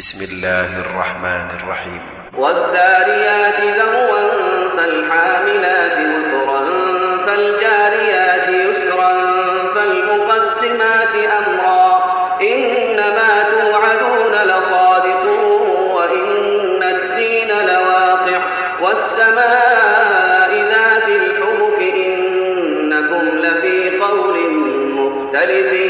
بسم الله الرحمن الرحيم. والذاريات ذروا فالحاملات وقرا فالجاريات يسرا فالمقسمات أمرا. إنما توعدون لصادق وإن الدين لواقع. والسماء ذات الحبك إنكم لفي قول مختلف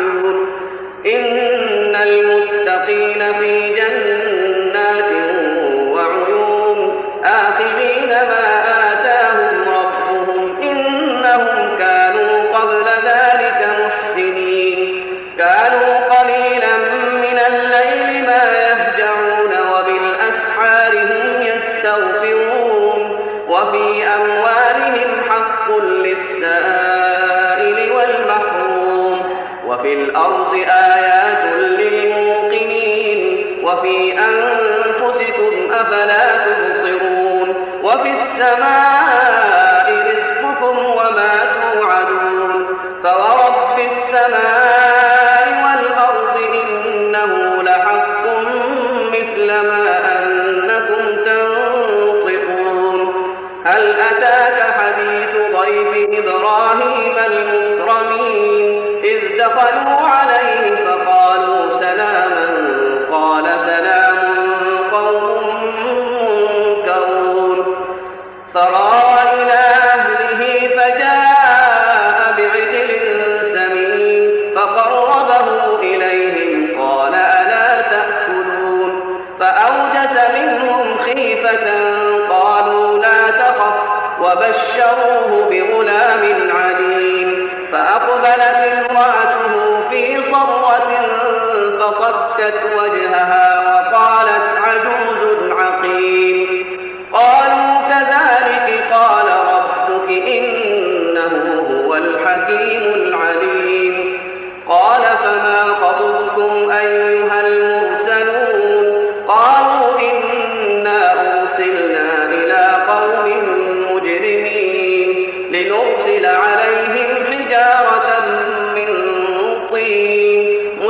للسائل والمحروم. وفي الأرض آيات للموقنين. وفي أنفسكم أفلا تبصرون. وفي السماء رزقكم وما توعدون. فورب السماء والأرض إنه لحق مثل ما أنكم تنطقون. هل أتاك ضيف إبراهيم المكرمين. إذ دخلوا عليه فقالوا وبشروه بغلام عليم فأقبلت امرأته في صرة فصكت وجهها وقالت عجوز عقيم. قالوا كذلك قال ربك إنه هو الحكيم العليم. قال فما خطبكم أيها المرسلون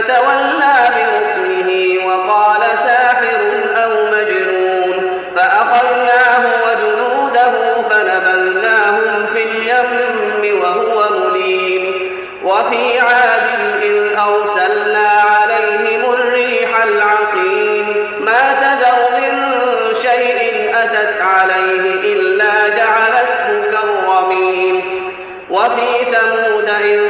فتولى بركنه وقال ساحر أو مجنون. فأخذناه وجنوده فنبذناهم في اليم وهو مليم. وفي عاد إذ أرسلنا عليهم الريح العقيم. ما تذر من شيء أتت عليه إلا جعلته كالرميم. وفي ثمود إذ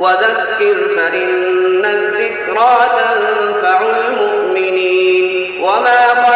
وذكر فإن الذكرى تنفع المؤمنين. وما